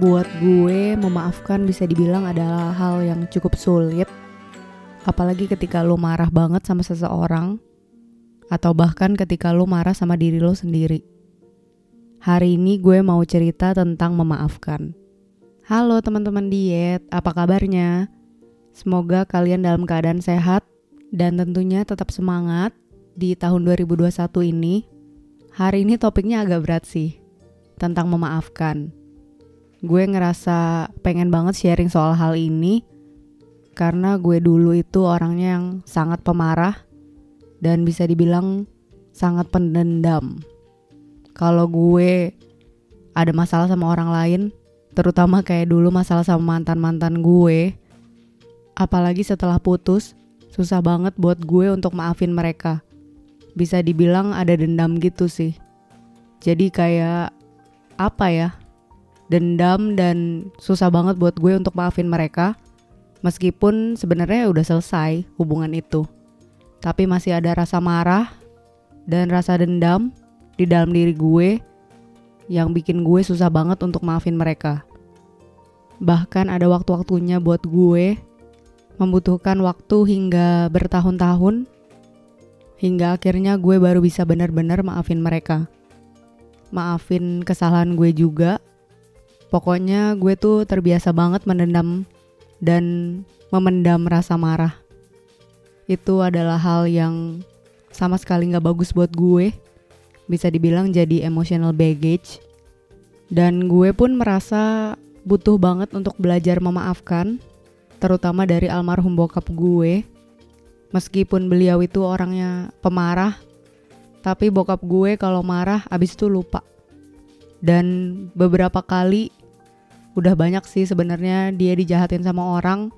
Buat gue, memaafkan bisa dibilang adalah hal yang cukup sulit. Apalagi ketika lo marah banget sama seseorang, atau bahkan ketika lo marah sama diri lo sendiri. Hari ini gue mau cerita tentang memaafkan. Halo teman-teman diet, apa kabarnya? Semoga kalian dalam keadaan sehat dan tentunya tetap semangat di tahun 2021 ini. Hari ini topiknya agak berat sih, tentang memaafkan gue ngerasa pengen banget sharing soal hal ini karena gue dulu itu orangnya yang sangat pemarah dan bisa dibilang sangat pendendam. Kalau gue ada masalah sama orang lain, terutama kayak dulu masalah sama mantan-mantan gue, apalagi setelah putus, susah banget buat gue untuk maafin mereka. Bisa dibilang ada dendam gitu sih. Jadi kayak apa ya? Dendam dan susah banget buat gue untuk maafin mereka. Meskipun sebenarnya udah selesai hubungan itu. Tapi masih ada rasa marah dan rasa dendam di dalam diri gue yang bikin gue susah banget untuk maafin mereka. Bahkan ada waktu-waktunya buat gue membutuhkan waktu hingga bertahun-tahun hingga akhirnya gue baru bisa benar-benar maafin mereka. Maafin kesalahan gue juga Pokoknya gue tuh terbiasa banget menendam dan memendam rasa marah. Itu adalah hal yang sama sekali gak bagus buat gue. Bisa dibilang jadi emotional baggage. Dan gue pun merasa butuh banget untuk belajar memaafkan, terutama dari almarhum bokap gue. Meskipun beliau itu orangnya pemarah, tapi bokap gue kalau marah abis itu lupa. Dan beberapa kali udah banyak sih sebenarnya dia dijahatin sama orang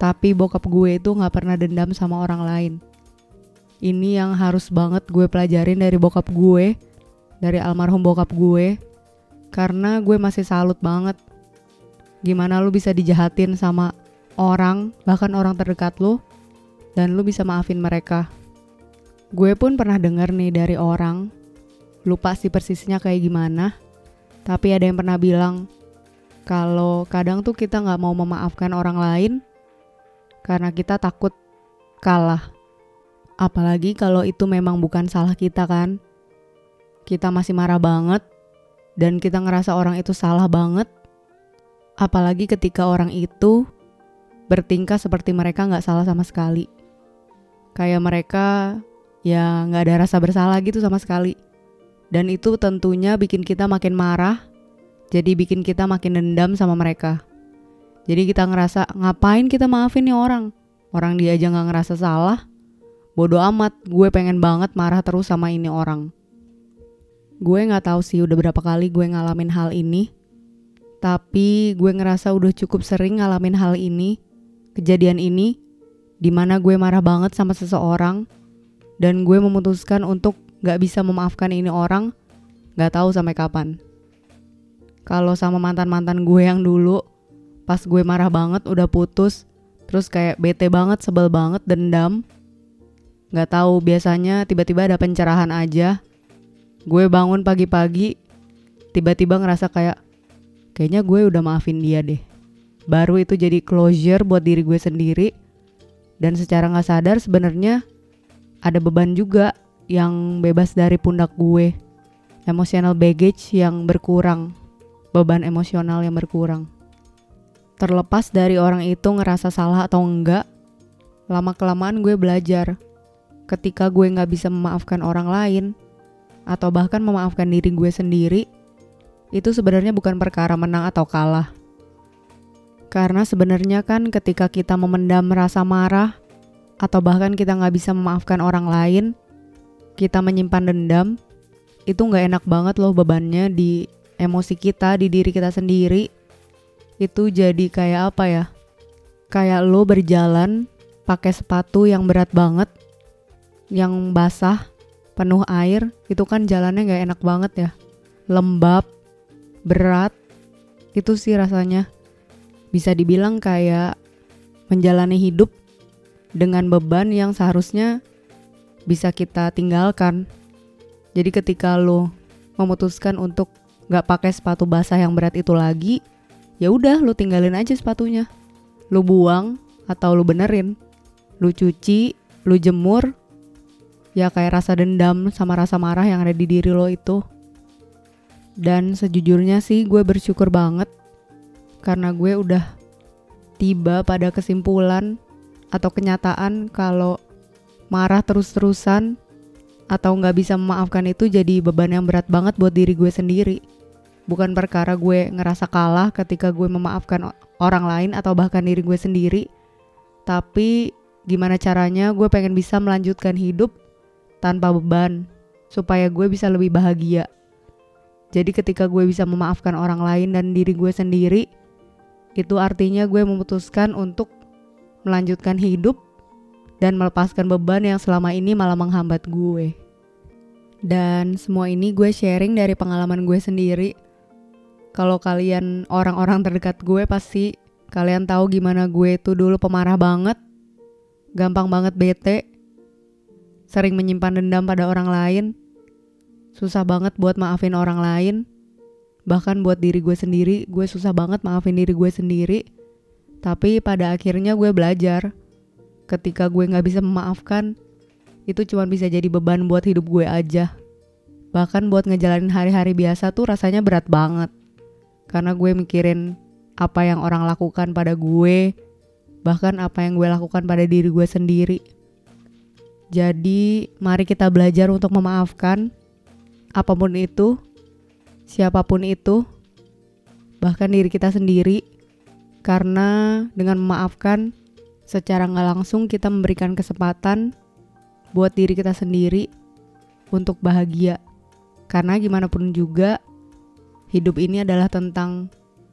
tapi bokap gue itu nggak pernah dendam sama orang lain. Ini yang harus banget gue pelajarin dari bokap gue dari almarhum bokap gue karena gue masih salut banget. Gimana lu bisa dijahatin sama orang bahkan orang terdekat lu dan lu bisa maafin mereka. Gue pun pernah denger nih dari orang lupa sih persisnya kayak gimana tapi ada yang pernah bilang kalau kadang tuh kita nggak mau memaafkan orang lain karena kita takut kalah. Apalagi kalau itu memang bukan salah kita kan. Kita masih marah banget dan kita ngerasa orang itu salah banget. Apalagi ketika orang itu bertingkah seperti mereka nggak salah sama sekali. Kayak mereka ya nggak ada rasa bersalah gitu sama sekali. Dan itu tentunya bikin kita makin marah jadi bikin kita makin dendam sama mereka. Jadi kita ngerasa ngapain kita maafin nih orang? Orang dia aja nggak ngerasa salah. Bodoh amat, gue pengen banget marah terus sama ini orang. Gue nggak tahu sih udah berapa kali gue ngalamin hal ini. Tapi gue ngerasa udah cukup sering ngalamin hal ini, kejadian ini, di mana gue marah banget sama seseorang, dan gue memutuskan untuk gak bisa memaafkan ini orang, gak tahu sampai kapan. Kalau sama mantan-mantan gue yang dulu, pas gue marah banget udah putus, terus kayak bete banget, sebel banget, dendam. Gak tahu biasanya tiba-tiba ada pencerahan aja. Gue bangun pagi-pagi, tiba-tiba ngerasa kayak kayaknya gue udah maafin dia deh. Baru itu jadi closure buat diri gue sendiri. Dan secara gak sadar sebenarnya ada beban juga yang bebas dari pundak gue. Emotional baggage yang berkurang beban emosional yang berkurang. Terlepas dari orang itu ngerasa salah atau enggak, lama-kelamaan gue belajar ketika gue nggak bisa memaafkan orang lain, atau bahkan memaafkan diri gue sendiri, itu sebenarnya bukan perkara menang atau kalah. Karena sebenarnya kan ketika kita memendam rasa marah, atau bahkan kita nggak bisa memaafkan orang lain, kita menyimpan dendam, itu nggak enak banget loh bebannya di emosi kita di diri kita sendiri itu jadi kayak apa ya? Kayak lo berjalan pakai sepatu yang berat banget, yang basah, penuh air, itu kan jalannya gak enak banget ya. Lembab, berat, itu sih rasanya. Bisa dibilang kayak menjalani hidup dengan beban yang seharusnya bisa kita tinggalkan. Jadi ketika lo memutuskan untuk gak pakai sepatu basah yang berat itu lagi, ya udah lu tinggalin aja sepatunya. Lu buang atau lu benerin. Lu cuci, lu jemur. Ya kayak rasa dendam sama rasa marah yang ada di diri lo itu. Dan sejujurnya sih gue bersyukur banget karena gue udah tiba pada kesimpulan atau kenyataan kalau marah terus-terusan atau nggak bisa memaafkan itu jadi beban yang berat banget buat diri gue sendiri. Bukan perkara gue ngerasa kalah ketika gue memaafkan orang lain atau bahkan diri gue sendiri, tapi gimana caranya gue pengen bisa melanjutkan hidup tanpa beban supaya gue bisa lebih bahagia. Jadi ketika gue bisa memaafkan orang lain dan diri gue sendiri, itu artinya gue memutuskan untuk melanjutkan hidup dan melepaskan beban yang selama ini malah menghambat gue. Dan semua ini gue sharing dari pengalaman gue sendiri. Kalau kalian orang-orang terdekat gue pasti kalian tahu gimana gue itu dulu pemarah banget, gampang banget bete, sering menyimpan dendam pada orang lain, susah banget buat maafin orang lain, bahkan buat diri gue sendiri gue susah banget maafin diri gue sendiri. Tapi pada akhirnya gue belajar ketika gue gak bisa memaafkan itu cuma bisa jadi beban buat hidup gue aja. Bahkan buat ngejalanin hari-hari biasa tuh rasanya berat banget karena gue mikirin apa yang orang lakukan pada gue bahkan apa yang gue lakukan pada diri gue sendiri jadi mari kita belajar untuk memaafkan apa pun itu siapa pun itu, bahkan diri kita sendiri, karena dengan memaafkan secara nggak langsung kita memberikan kesempatan buat diri kita sendiri untuk bahagia. Karena gimana pun juga, hidup ini adalah tentang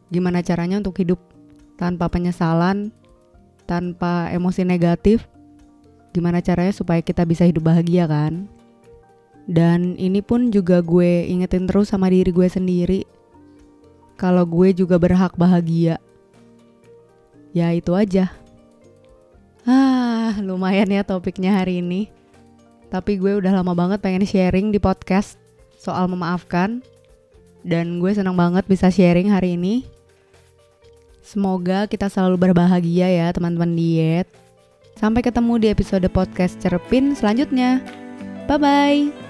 gimana caranya untuk hidup tanpa penyesalan, tanpa emosi negatif, gimana caranya supaya kita bisa hidup bahagia kan? Dan ini pun juga gue ingetin terus sama diri gue sendiri. Kalau gue juga berhak bahagia. Ya itu aja. Ah, lumayan ya topiknya hari ini. Tapi gue udah lama banget pengen sharing di podcast soal memaafkan. Dan gue senang banget bisa sharing hari ini. Semoga kita selalu berbahagia ya teman-teman diet. Sampai ketemu di episode podcast Cerpin selanjutnya. Bye-bye.